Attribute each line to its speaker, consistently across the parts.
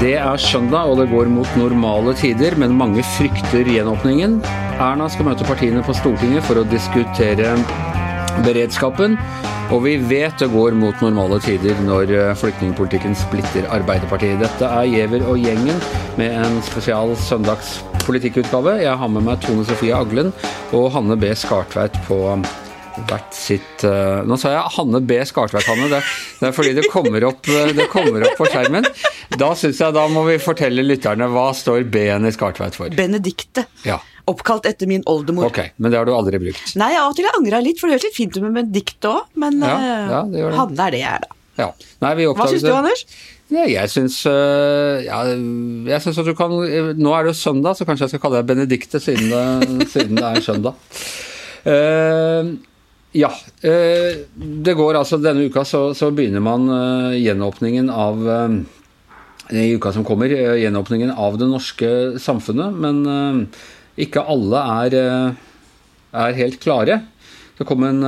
Speaker 1: Det er søndag, og det går mot normale tider, men mange frykter gjenåpningen. Erna skal møte partiene på Stortinget for å diskutere beredskapen. Og vi vet det går mot normale tider når eh, flyktningpolitikken splitter Arbeiderpartiet. Dette er Giæver og gjengen med en spesial søndagspolitikkutgave. Jeg har med meg Tone Sofie Aglen og Hanne B. Skartveit på hvert sitt uh, Nå sa jeg Hanne B. Skartveit, Hanne. Det, det, er fordi det kommer, opp, eh, det kommer opp på skjermen. Da syns jeg da må vi fortelle lytterne hva står B-en i Skartveit for.
Speaker 2: Benedikte.
Speaker 1: Ja.
Speaker 2: Oppkalt etter min oldemor.
Speaker 1: Ok, Men det har du aldri brukt?
Speaker 2: Nei, av og til angra litt, for det høres litt fint ut med Benedikte òg. Men
Speaker 1: ja, ja, det det.
Speaker 2: Hanne er det jeg er, da.
Speaker 1: Ja. Nei,
Speaker 2: Hva syns du, Anders?
Speaker 1: Ja, jeg syns uh, ja, jeg at du kan Nå er det jo søndag, så kanskje jeg skal kalle deg Benedikte siden det, siden det er søndag. Uh, ja. Uh, det går altså Denne uka så, så begynner man gjenåpningen av i uka som kommer, gjenåpningen av det norske samfunnet. Men ikke alle er, er helt klare. Det kom en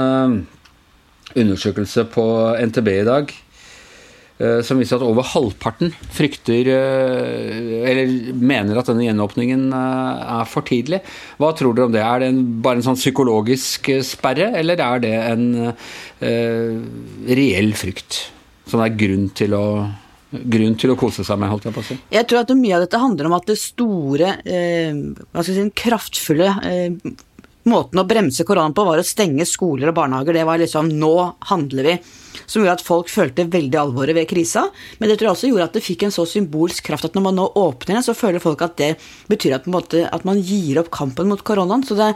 Speaker 1: undersøkelse på NTB i dag som viser at over halvparten frykter eller mener at denne gjenåpningen er for tidlig. Hva tror dere om det? Er det en, bare en sånn psykologisk sperre, eller er det en uh, reell frykt? Som er grunn til å grunn til å kose seg med, holdt jeg på å si?
Speaker 2: Jeg tror at mye av dette handler om at det store, eh, hva skal jeg si, den kraftfulle eh, måten å bremse koronaen på var å stenge skoler og barnehager. Det var liksom nå handler vi. Som gjorde at folk følte veldig alvoret ved krisa. Men det tror jeg også gjorde at det fikk en så symbolsk kraft at når man nå åpner igjen, så føler folk at det betyr at, måte, at man gir opp kampen mot koronaen. Så det,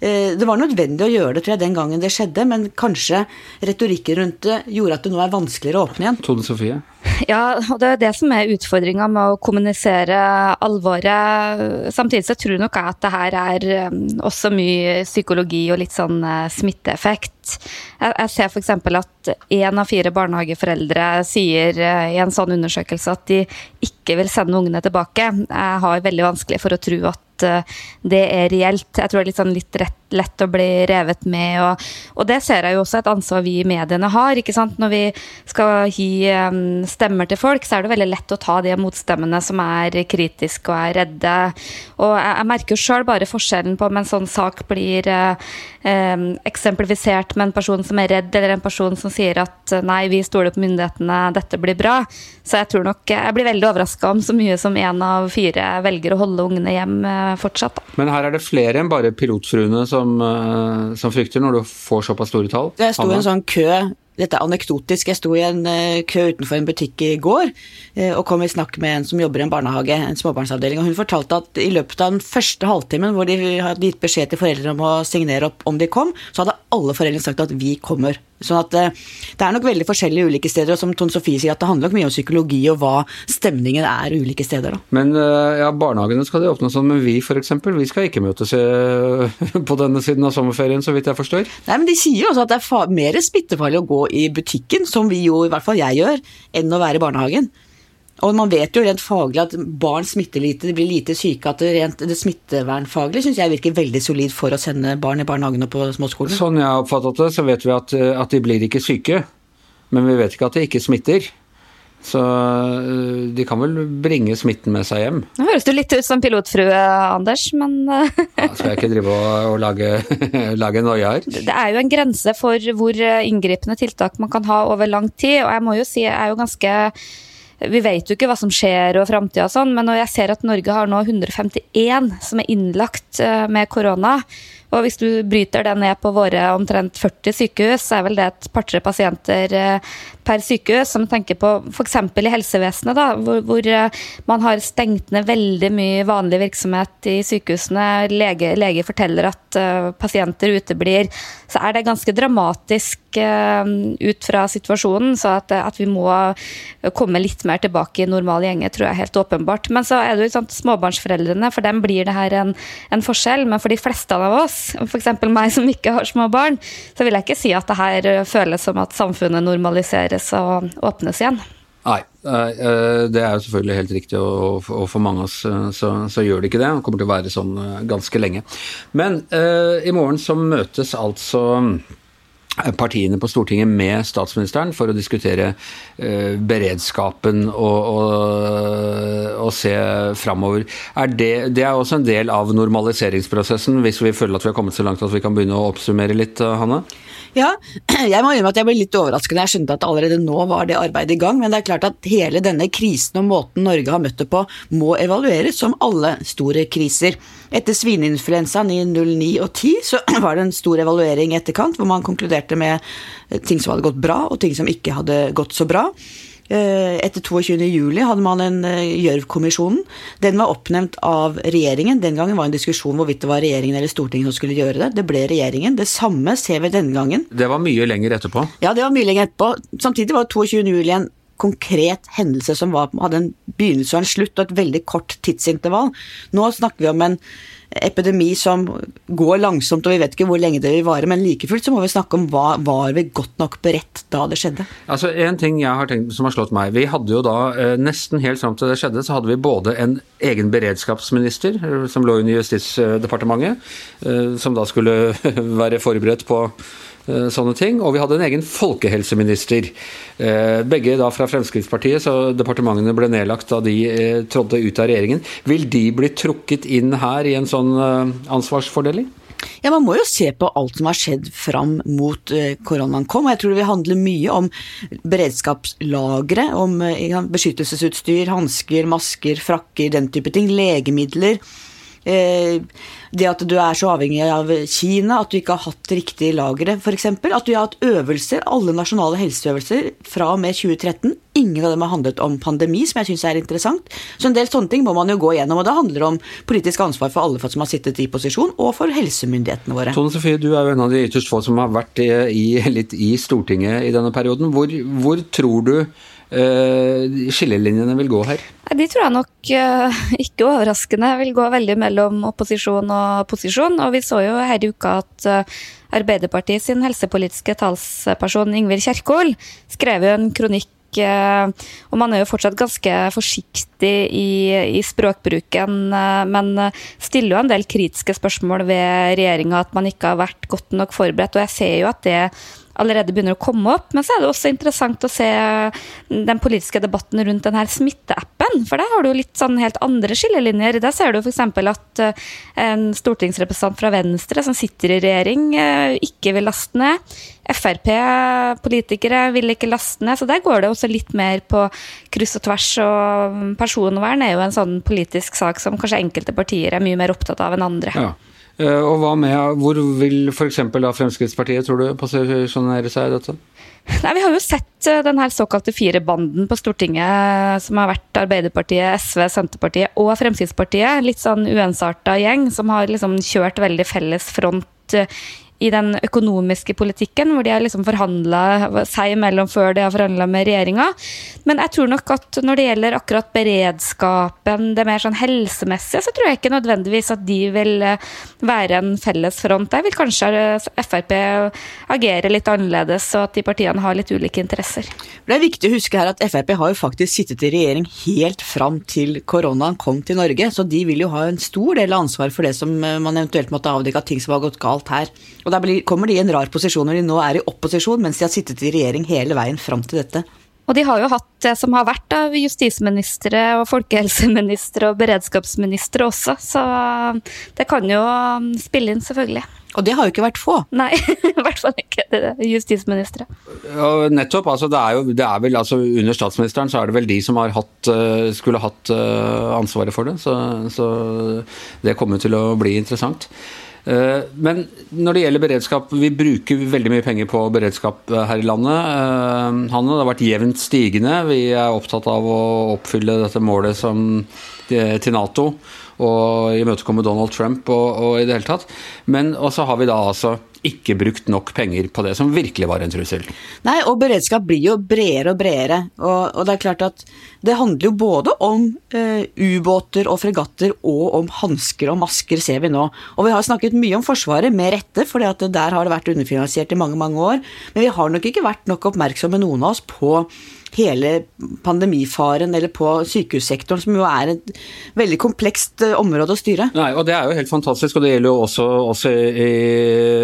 Speaker 2: det var nødvendig å gjøre det tror jeg, den gangen det skjedde, men kanskje retorikken rundt det gjorde at det nå er vanskeligere å åpne igjen.
Speaker 1: Tone Sofie?
Speaker 3: Ja, og det er det som er utfordringa med å kommunisere alvoret. Samtidig så tror nok jeg at det her er også mye psykologi og litt sånn smitteeffekt. Jeg ser f.eks. at én av fire barnehageforeldre sier i en sånn undersøkelse at de ikke vil sende ungene tilbake. Jeg har veldig vanskelig for å tro at det er reelt. Jeg tror det er litt, sånn litt rett, lett å bli revet med. Og, og, det ser jeg jo også et ansvar vi i mediene har. ikke sant? Når vi skal gi stemmer til folk, så er det veldig lett å ta de motstemmene som er kritiske og er redde. Og jeg, jeg merker jo sjøl bare forskjellen på om en sånn sak blir eh, eksemplifisert med en person som er redd, eller en person som sier at nei, vi stoler på myndighetene, dette blir bra. Så jeg tror nok jeg blir veldig overraska om så mye som én av fire velger å holde ungene hjem fortsatt. Da.
Speaker 1: Men her er det flere enn bare pilotfruene som, som frykter, når du får såpass store tall?
Speaker 2: Det sto en sånn kø dette er anekdotisk. Jeg sto i en kø utenfor en butikk i går og kom i snakk med en som jobber i en barnehage, en småbarnsavdeling, og hun fortalte at i løpet av den første halvtimen hvor de hadde gitt beskjed til foreldrene om å signere opp om de kom, så hadde alle foreldrene sagt at vi kommer. Sånn at det er nok veldig forskjellig ulike steder, og som Tone Sofie sier, at det handler nok mye om psykologi og hva stemningen er ulike steder. Da.
Speaker 1: Men ja, barnehagene skal de åpne sånn, men vi f.eks., vi skal ikke møtes på denne siden av sommerferien, så vidt jeg forstår?
Speaker 2: Nei, men de sier jo også at det er mer smittefarlig å gå i butikken, som vi jo, i hvert fall jeg gjør, enn å være i barnehagen. Og man vet jo rent faglig at barn smitter lite, de blir lite syke. At det, rent, det smittevernfaglige syns jeg virker veldig solid for å sende barn i barnehagen og på småskolen.
Speaker 1: Sånn jeg har oppfattet det, så vet vi at, at de blir ikke syke. Men vi vet ikke at de ikke smitter. Så de kan vel bringe smitten med seg hjem.
Speaker 3: Nå høres du litt ut som pilotfrue, Anders, men
Speaker 1: ja, Skal jeg ikke drive og, og lage, lage noia her?
Speaker 3: Det er jo en grense for hvor inngripende tiltak man kan ha over lang tid, og jeg må jo si jeg er jo ganske vi vet jo ikke hva som skjer og framtida og sånn, men når jeg ser at Norge har nå 151 som er innlagt med korona, og hvis du bryter det ned på våre omtrent 40 sykehus, så er vel det et par-tre pasienter per sykehus, som tenker på f.eks. i helsevesenet, da, hvor, hvor, man har stengt ned veldig mye vanlig virksomhet i sykehusene. Leger lege forteller at uh, pasienter uteblir. Så er det ganske dramatisk ut fra situasjonen. Så at, at, vi må komme litt mer tilbake i normal gjenge, tror jeg helt åpenbart. Men så er det jo sånn, småbarnsforeldrene, for dem blir det her en, en forskjell. Men for de fleste av oss, f.eks. meg som ikke har små barn, så vil jeg ikke si at det her føles som at samfunnet normaliseres og åpnes igjen.
Speaker 1: Nei, det er jo selvfølgelig helt riktig, og for mange av oss så, så, gjør det ikke det. Det kommer til å være sånn ganske lenge. Men i morgen så møtes altså partiene på Stortinget med statsministeren for å diskutere uh, beredskapen og, og, og se framover. Er det, det, er også en del av normaliseringsprosessen, hvis vi føler at vi har kommet så langt at vi kan begynne å oppsummere litt, Hanne?
Speaker 2: Ja, jeg må innrømme at jeg ble litt overrasket da jeg skjønte at allerede nå var det arbeidet i gang. Men det er klart at hele denne krisen og måten Norge har møtt det på, må evalueres, som alle store kriser. Etter svineinfluensaen i 09 og 10 så var det en stor evaluering i etterkant, hvor man konkluderte med ting som hadde gått bra, og ting som ikke hadde gått så bra. Eh, etter 22.07 hadde man en eh, Gjørv-kommisjonen. Den var oppnevnt av regjeringen. Den gangen var det en diskusjon hvorvidt det var regjeringen eller Stortinget som skulle gjøre det. Det ble regjeringen. Det samme ser vi denne gangen.
Speaker 1: Det var mye lenger etterpå?
Speaker 2: Ja, det var mye lenger etterpå. Samtidig var 22.07 en konkret hendelse som var, hadde en begynnelse og en slutt og et veldig kort tidsintervall. Nå snakker vi om en epidemi som går langsomt, og vi vet ikke hvor lenge det vil vare. Men like fullt så må vi snakke om hva var vi godt nok beredt da det skjedde.
Speaker 1: Altså En ting jeg har tenkt som har slått meg. Vi hadde jo da eh, nesten helt fram til det skjedde, så hadde vi både en egen beredskapsminister eh, som lå under Justisdepartementet, eh, som da skulle være forberedt på sånne ting. Og vi hadde en egen folkehelseminister. Eh, begge da fra Fremskrittspartiet, så departementene ble nedlagt da de trådte ut av regjeringen. Vil de bli trukket inn her i en sånn ansvarsfordeling?
Speaker 2: Ja, Man må jo se på alt som har skjedd fram mot koronaen kom. og Jeg tror det vil handle mye om beredskapslagre, om beskyttelsesutstyr, hansker, masker, frakker, den type ting. Legemidler. Eh, det at du er så avhengig av Kina, at du ikke har hatt riktige lagre f.eks. At du har hatt øvelser, alle nasjonale helseøvelser fra og med 2013. Ingen av dem har handlet om pandemi, som jeg syns er interessant. Så en del sånne ting må man jo gå igjennom. Og det handler om politisk ansvar for alle som har sittet i posisjon, og for helsemyndighetene våre.
Speaker 1: Tone Sofie, du er jo en av de ytterst få som har vært i, litt i Stortinget i denne perioden. Hvor, hvor tror du skillelinjene vil gå her?
Speaker 3: De tror jeg nok uh, ikke overraskende vil gå veldig mellom opposisjon og posisjon. Og vi så jo her i uka at uh, Arbeiderpartiet sin helsepolitiske talsperson Ingvild Kjerkol skrev jo en kronikk og man er jo fortsatt ganske forsiktig i, i språkbruken, men stiller jo en del kritiske spørsmål ved regjeringa, at man ikke har vært godt nok forberedt. Og jeg ser jo at det allerede begynner å komme opp. Men så er det også interessant å se den politiske debatten rundt denne smitteappen. For der har du jo litt sånn helt andre skillelinjer. Der ser du f.eks. at eh, en stortingsrepresentant fra Venstre som sitter i regjering, eh, ikke vil laste ned. Frp-politikere vil ikke laste ned, så der går det også litt mer på kryss og tvers. Og personvern er jo en sånn politisk sak som kanskje enkelte partier er mye mer opptatt av enn andre.
Speaker 1: Ja. Eh, og hva med, Hvor vil f.eks. Fremskrittspartiet tror du posisjonere seg i dette?
Speaker 3: Nei, Vi har jo sett eh, den her såkalte firebanden på Stortinget, som har vært Arbeiderpartiet, SV, Senterpartiet og Fremskrittspartiet. Litt sånn uensarta gjeng som har liksom kjørt veldig felles front eh, i den økonomiske politikken, hvor de har liksom forhandla seg imellom før de har forhandla med regjeringa. Men jeg tror nok at når det gjelder akkurat beredskapen, det mer sånn helsemessige, så tror jeg ikke nødvendigvis at de vil eh, være en felles front. Der vil kanskje eh, Frp agere litt annerledes, og at de partiene har litt ulike interesser.
Speaker 2: Det er viktig å huske her at Frp har jo faktisk sittet i regjering helt fram til koronaen kom til Norge, så de vil jo ha en stor del av ansvaret for det som eh, man eventuelt måtte avdekke av ting som har gått galt her. Og da kommer de i en rar posisjon når de nå er i opposisjon, mens de har sittet i regjering hele veien fram til dette.
Speaker 3: Og de har jo hatt det som har vært av justisministre og folkehelseministre og beredskapsministre også, så det kan jo spille inn, selvfølgelig.
Speaker 2: Og det har jo ikke vært få.
Speaker 3: Nei, i hvert fall ikke det justisministre.
Speaker 1: Ja, nettopp. altså det er jo, det er vel, altså Under statsministeren så er det vel de som har hatt, eh, skulle hatt eh, ansvaret for det. Så, så det kommer til å bli interessant. Eh, men når det gjelder beredskap, vi bruker veldig mye penger på beredskap eh, her i landet. Eh, Hanne, det har vært jevnt stigende. Vi er opptatt av å oppfylle dette målet som, til Nato og imøtekomme Donald Trump og, og, i det hele tatt. Men også har vi da altså ikke brukt nok penger på det som virkelig var en trussel.
Speaker 2: Nei, og beredskap blir jo bredere og bredere. Og, og det er klart at det handler jo både om eh, ubåter og fregatter og om hansker og masker, ser vi nå. Og vi har snakket mye om Forsvaret, med rette, for der har det vært underfinansiert i mange, mange år. Men vi har nok ikke vært nok oppmerksomme, noen av oss, på hele pandemifaren eller på sykehussektoren, som jo er et veldig komplekst eh, område å styre.
Speaker 1: Nei, og Det er jo helt fantastisk, og det gjelder jo også, også i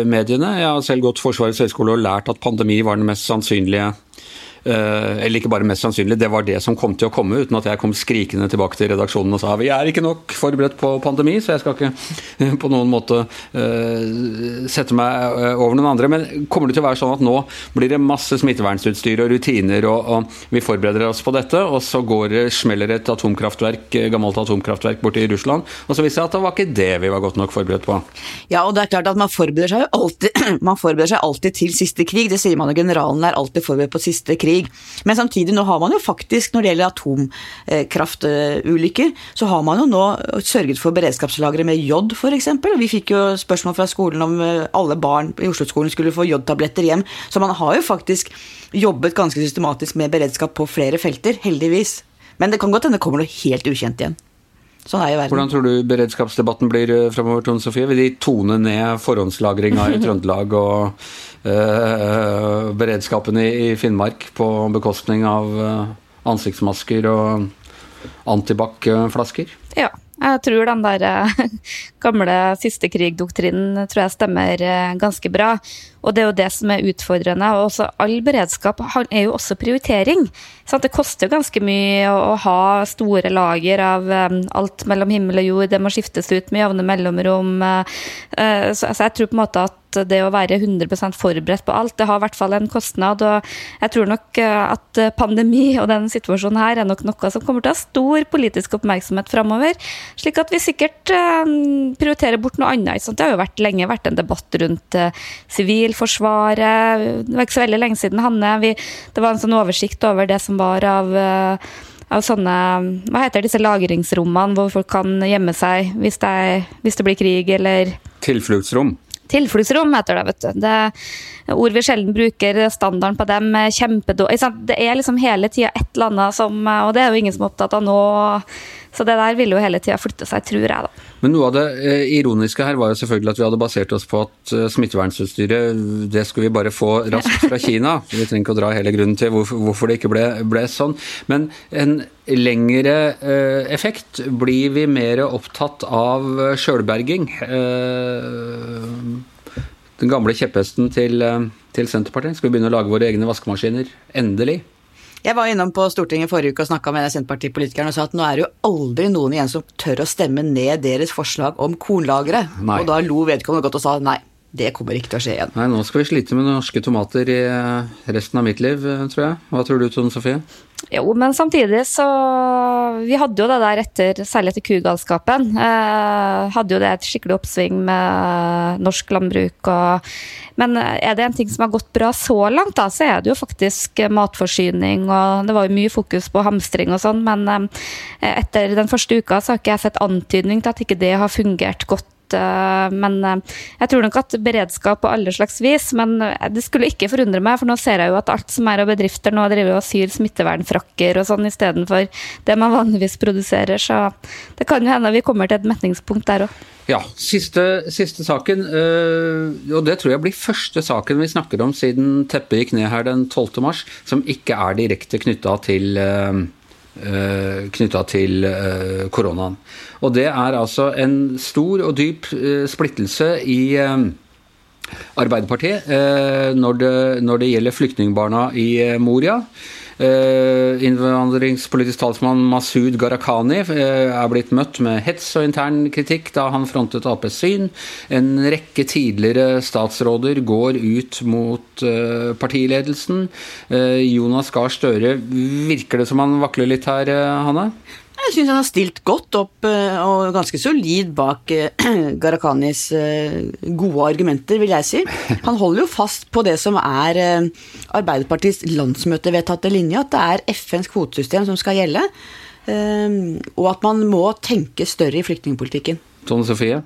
Speaker 1: mediene. Jeg har selv gått Forsvarets høgskole og lært at pandemi var den mest sannsynlige eller ikke bare mest sannsynlig, det var det som kom til å komme, uten at jeg kom skrikende tilbake til redaksjonen og sa vi er ikke nok forberedt på pandemi, så jeg skal ikke på noen måte uh, sette meg eh, over noen andre. Men kommer det til å være sånn at nå blir det masse smittevernutstyr og rutiner, og, og vi forbereder oss på dette, og så går det, smeller et atomkraftverk, gammelt atomkraftverk borte i Russland, og så viser det at det var ikke det vi var godt nok forberedt på?
Speaker 2: Ja, og det er klart at man forbereder seg alltid, man forbereder seg alltid til siste krig. Det sier man jo, generalen er alltid forberedt på siste krig krig. Men samtidig, nå har man jo faktisk, når det gjelder atomkraftulykker, så har man jo nå sørget for beredskapslagre med jod, f.eks. Vi fikk jo spørsmål fra skolen om eh, alle barn i Oslo-skolen skulle få jodtabletter hjem. Så man har jo faktisk jobbet ganske systematisk med beredskap på flere felter, heldigvis. Men det kan godt hende det kommer noe helt ukjent igjen. Sånn er jo verden.
Speaker 1: Hvordan tror du beredskapsdebatten blir eh, framover, Tone Sofie? Vil de tone ned forhåndslagringa i Trøndelag og øh, beredskapen i, i, Finnmark på bekostning av ansiktsmasker og antibac-flasker?
Speaker 3: Ja. Jeg tror den der gamle siste krig-doktrinen tror jeg stemmer ganske bra. Og det er jo det som er utfordrende. og også All beredskap er jo også prioritering. Sant? Det koster jo ganske mye å, ha store lager av alt mellom himmel og jord. Det må skiftes ut med jevne mellomrom. Uh, så, så, jeg tror på en måte at det å være 100% forberedt på alt, det har i hvert fall en kostnad. Og jeg tror nok at pandemi og den situasjonen her er nok noe som kommer til å ha stor politisk oppmerksomhet framover. Slik at vi sikkert prioriterer bort noe annet. Det har jo vært, lenge vært en debatt rundt sivil Sivilforsvaret. Det var ikke så veldig lenge siden, Hanne. Vi, det var en sånn oversikt over det som var av, eh, av sånne Hva heter disse lagringsrommene hvor folk kan gjemme seg hvis det, er, hvis det blir krig, eller
Speaker 1: Tilfluktsrom.
Speaker 3: Tilfluktsrom heter det, vet du. Det er ord vi sjelden bruker. Standarden på dem er kjempedårlig. Det er liksom hele tida et eller annet som Og det er jo ingen som er opptatt av nå. Så det der ville jo hele tida flytte seg, tror jeg, da.
Speaker 1: Men noe av det eh, ironiske her var jo selvfølgelig at vi hadde basert oss på at eh, smittevernutstyret det skulle vi bare få raskt fra Kina. Vi trenger ikke å dra hele grunnen til hvorfor, det ikke ble, ble, sånn. Men en lengre eh, effekt blir vi mer opptatt av sjølberging. Den gamle kjepphesten til, til Senterpartiet. Skal vi begynne å lage våre egne vaskemaskiner? Endelig.
Speaker 2: Jeg var innom på Stortinget forrige uke og snakka med Senterpartipolitikerne og sa at nå er det jo aldri noen igjen som tør å stemme ned deres forslag om kornlagre. Og da lo vedkommende godt og sa nei, det kommer ikke til å skje igjen.
Speaker 1: Nei, nå skal vi slite med norske tomater i eh, resten av mitt liv, eh, tror jeg. Hva tror du, Tone Sofie?
Speaker 3: Jo, men samtidig så Vi hadde jo det der etter, særlig etter kugalskapen. Eh, hadde jo det et skikkelig oppsving med norsk landbruk og Men er det en ting som har gått bra så langt, da, så er det jo faktisk matforsyning. Og det var jo mye fokus på hamstring og sånn, men eh, etter den første uka så har ikke jeg sett antydning til at ikke det har fungert godt Eh, men eh, jeg tror nok at beredskap på alle slags vis. Men eh, det skulle ikke forundre meg, for nå ser jeg jo at alt som er av bedrifter nå driver og syr smittevernfrakker og sånn istedenfor det man vanligvis produserer. Så det kan jo hende vi kommer til et metningspunkt der òg.
Speaker 1: Ja, siste, siste, saken, og det tror jeg blir første saken vi snakker om siden teppet gikk ned her den 12. mars, som ikke er direkte knytta til knytta til eh, koronaen. Og det er altså en stor og dyp eh, splittelse i Arbeiderpartiet når det, når det gjelder flyktningbarna i Moria. Uh, innvandringspolitisk talsmann Masud Gharahkhani uh, er blitt møtt med hets og intern kritikk da han frontet Aps syn. En rekke tidligere statsråder går ut mot uh, partiledelsen. Jonas Gahr Støre, virker det som han vakler litt her, Hanne?
Speaker 2: Jeg syns han har stilt godt opp eh, og ganske solid bak eh, Gharahkhanis eh, gode argumenter, vil jeg si. Han holder jo fast på det som er Arbeiderpartiets landsmøtevedtatte linje, at det er FNs kvotesystem som skal gjelde, og at man må tenke større i flyktningpolitikken.
Speaker 1: Tone Sofie?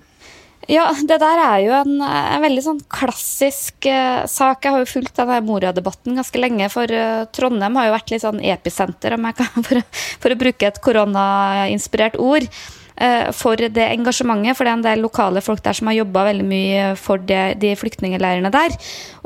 Speaker 3: Ja, det der er jo en, en veldig sånn klassisk uh, sak. Jeg har jo fulgt denne Moria-debatten ganske lenge, for uh, Trondheim har jo vært litt sånn episenter, om jeg kan, for, for å bruke et koronainspirert ord. Uh, for det engasjementet. For det er en del lokale folk der som har jobba veldig mye for det, de flyktningleirene der.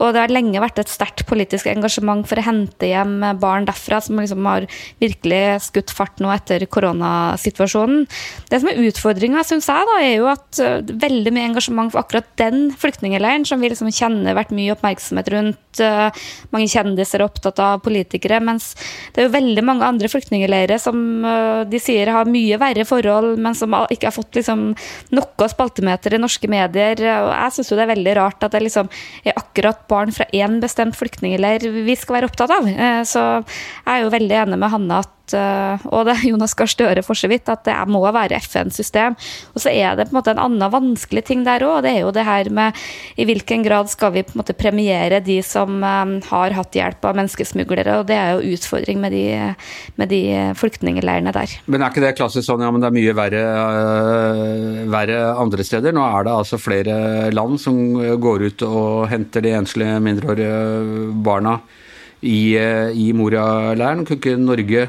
Speaker 3: Og det har lenge vært et sterkt politisk engasjement for å hente hjem barn derfra, som liksom har virkelig skutt fart nå etter koronasituasjonen. Det som er utfordringa, syns jeg, da, er jo at uh, veldig mye engasjement for akkurat den flyktningleiren, som vi liksom kjenner vært mye oppmerksomhet rundt. Uh, mange kjendiser er opptatt av politikere. Mens det er jo veldig mange andre flyktningleirer som de sier har mye verre forhold, men som ikke har fått liksom noe spaltemeter i norske medier. Og jeg syns jo det er veldig rart at det liksom er akkurat barn fra én bestemt flyktningleir vi skal være opptatt av. Så jeg er jo veldig enig med Hanne at Eh, og det er Jonas Gahr Støre for så vidt, at det må være FN-system. Og så er det på en måte en annen vanskelig ting der òg. Det er jo det her med i hvilken grad skal vi på en måte premiere de som um, har hatt hjelp av menneskesmuglere. Og det er jo utfordring med de, med de flyktningleirene der.
Speaker 1: Men er ikke det klassisk sånn ja, men det er mye verre, uh, verre andre steder? Nå er det altså flere land som går ut og henter de enslige mindreårige barna i, i Moria-leiren. Kunne ikke Norge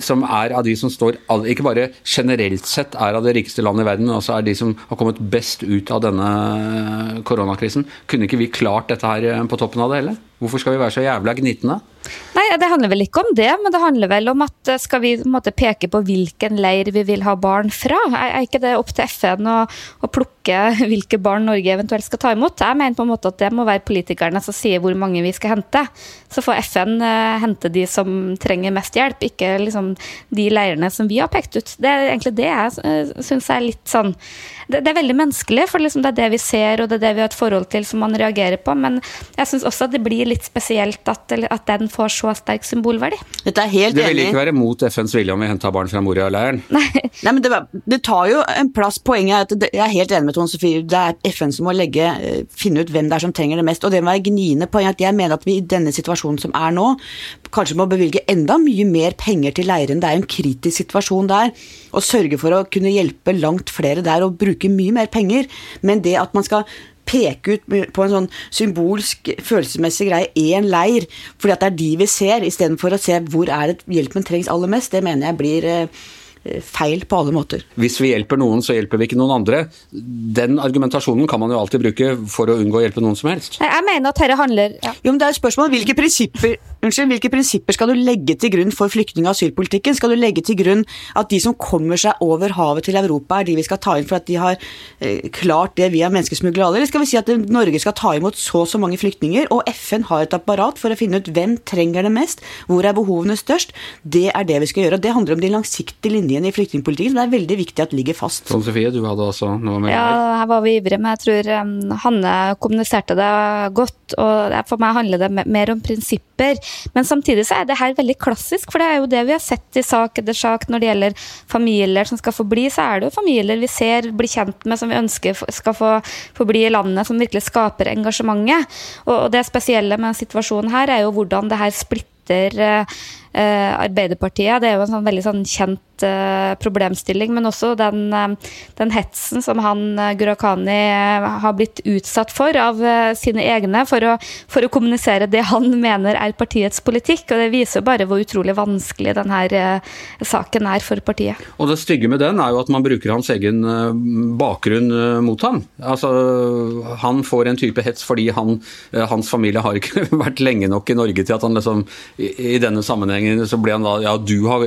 Speaker 1: som er av de som står Ikke bare generelt sett er av det rikeste landet i verden, men også er de som har kommet best ut av denne koronakrisen. Kunne ikke vi klart dette her eh, på toppen av det hele? Hvorfor skal vi være så jævla gnitne?
Speaker 3: Nei, Det handler vel ikke om det, men det handler vel om at eh, skal vi måte, peke på hvilken leir vi vil ha barn fra? Er, ikke det opp til FN å, å, plukke hvilke barn Norge eventuelt skal ta imot? Jeg mener på en måte at det må være politikerne som sier hvor mange vi skal hente. Så får FN hente de som trenger mest hjelp, ikke liksom de leirene som vi har pekt ut. Det er egentlig det jeg uh, syns er litt sånn det, det, er veldig menneskelig, for liksom det er det vi ser og det er det vi har et forhold til som man reagerer på. Men jeg syns også at det blir litt spesielt at, at, den får så sterk symbolverdi.
Speaker 2: Dette er helt
Speaker 1: det vil ikke være mot FNs vilje om vi henta barn fra Moria-leiren?
Speaker 2: Nei. Nei, men det, det, tar jo en plass. Poenget er at jeg er helt enig med Tone Sofie. Det er FN som må legge, eh, finne ut hvem det er som trenger det mest. Og det må være gniende poeng at jeg mener at vi i denne situasjonen som er nå, kanskje må bevilge enda mye mer penger til leiren. Det er en kritisk situasjon der. Og sørge for å kunne hjelpe langt flere der og bruke mye mer penger. Men det at man skal peke ut på en sånn symbolsk, følelsesmessig greie én leir, fordi at det er de vi ser, istedenfor å se hvor er det hjelpen trengs aller mest, det mener jeg blir eh, feil på alle måter.
Speaker 1: Hvis vi hjelper noen, så hjelper vi ikke noen andre. Den argumentasjonen kan man jo alltid bruke for å unngå å hjelpe noen som helst.
Speaker 3: Jeg mener at dette handler ja.
Speaker 2: Jo, men det er et spørsmål hvilke prinsipper, unnskyld, hvilke prinsipper skal du legge til grunn for flyktning- og asylpolitikken? Skal du legge til grunn at de som kommer seg over havet til Europa, er de vi skal ta inn for at de har eh, klart det via menneskesmuglere? Eller skal vi si at Norge skal ta imot så og så mange flyktninger, og FN har et apparat for å finne ut hvem trenger det mest, hvor er behovene størst? Det er det vi skal gjøre. og Det handler om de langsiktige linjene linjen i flyktningpolitikken. Det er veldig viktig at ligger fast.
Speaker 1: Sånn Sofie, du hadde også noe med
Speaker 3: Ja, her var vi ivrige, men jeg tror um, Hanne kommuniserte det godt. Og for meg handler det mer om prinsipper. Men samtidig så er det her veldig klassisk, for det er jo det vi har sett i sak etter sak når det gjelder familier som skal få bli, så er det jo familier vi ser, blir kjent med, som vi ønsker skal få, få bli i landet, som virkelig skaper engasjementet. Og det spesielle med situasjonen her er jo hvordan det her splitter uh, Arbeiderpartiet. Det er jo en sånn veldig sånn kjent problemstilling, men også den, uh, den, hetsen som han uh, Gurakhani har blitt utsatt for av sine egne for å, for å, kommunisere det han mener er partiets politikk. og Det viser bare hvor utrolig vanskelig denne saken er for partiet.
Speaker 1: Og Det stygge med den er jo at man bruker hans egen bakgrunn mot ham. Altså, Han får en type hets fordi han, hans familie har ikke vært lenge nok i Norge til at han liksom i, i denne sammenhengen så ble han da Ja, du har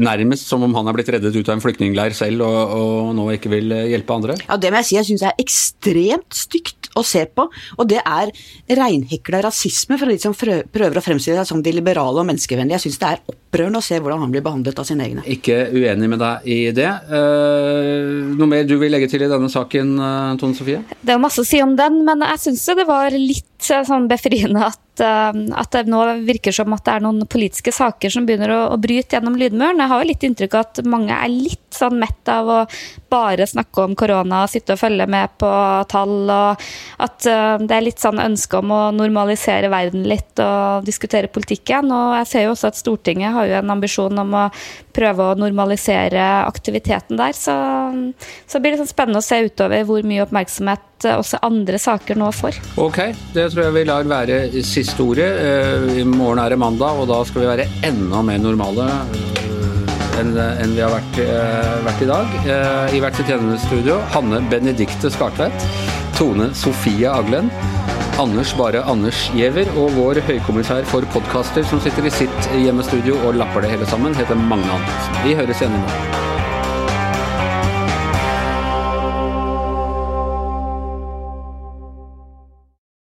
Speaker 1: nærmest nærmest som om han er blitt reddet ut av en flyktningleir selv og, og nå ikke vil eh, hjelpe andre?
Speaker 2: Ja, Det må jeg si jeg syns er ekstremt stygt å se på. Og det er reinhekla rasisme fra de som prøver å fremstille seg som de liberale og menneskevennlige. Jeg syns det er opprørende å se hvordan han blir behandlet av sine egne.
Speaker 1: Ikke uenig med deg i det. Uh, noe mer du vil legge til i denne saken, uh, Tone Sofie?
Speaker 3: Det er masse å si om den, men jeg syns det var litt sånn befriende at Eh, at, det nå virker som at det er noen politiske saker som begynner å, å bryte gjennom lydmuren. Jeg har jo litt inntrykk av at mange er litt sånn mett av å bare snakke om korona og sitte og følge med på tall, og at uh, det er litt sånn ønske om å normalisere verden litt og diskutere politikken. Og jeg ser jo også at Stortinget har jo en ambisjon om å prøve å normalisere aktiviteten der. Så, så blir det sånn spennende å se utover hvor mye oppmerksomhet Eh, også andre saker nå får.
Speaker 1: Ok, det tror jeg vi lar være siste ordet. Eh, I morgen er det mandag, og da skal vi være enda mer normale eh, enn en vi har vært, eh, vært i dag. Eh, I hvert sitt studio Hanne Benedikte Skartveit, Tone Sofie Aglen, Anders Bare Anders Giæver og vår høykommissær for podkaster som sitter i sitt hjemmestudio og lapper det hele sammen, heter Magne Antonsen. Vi høres igjen i morgen.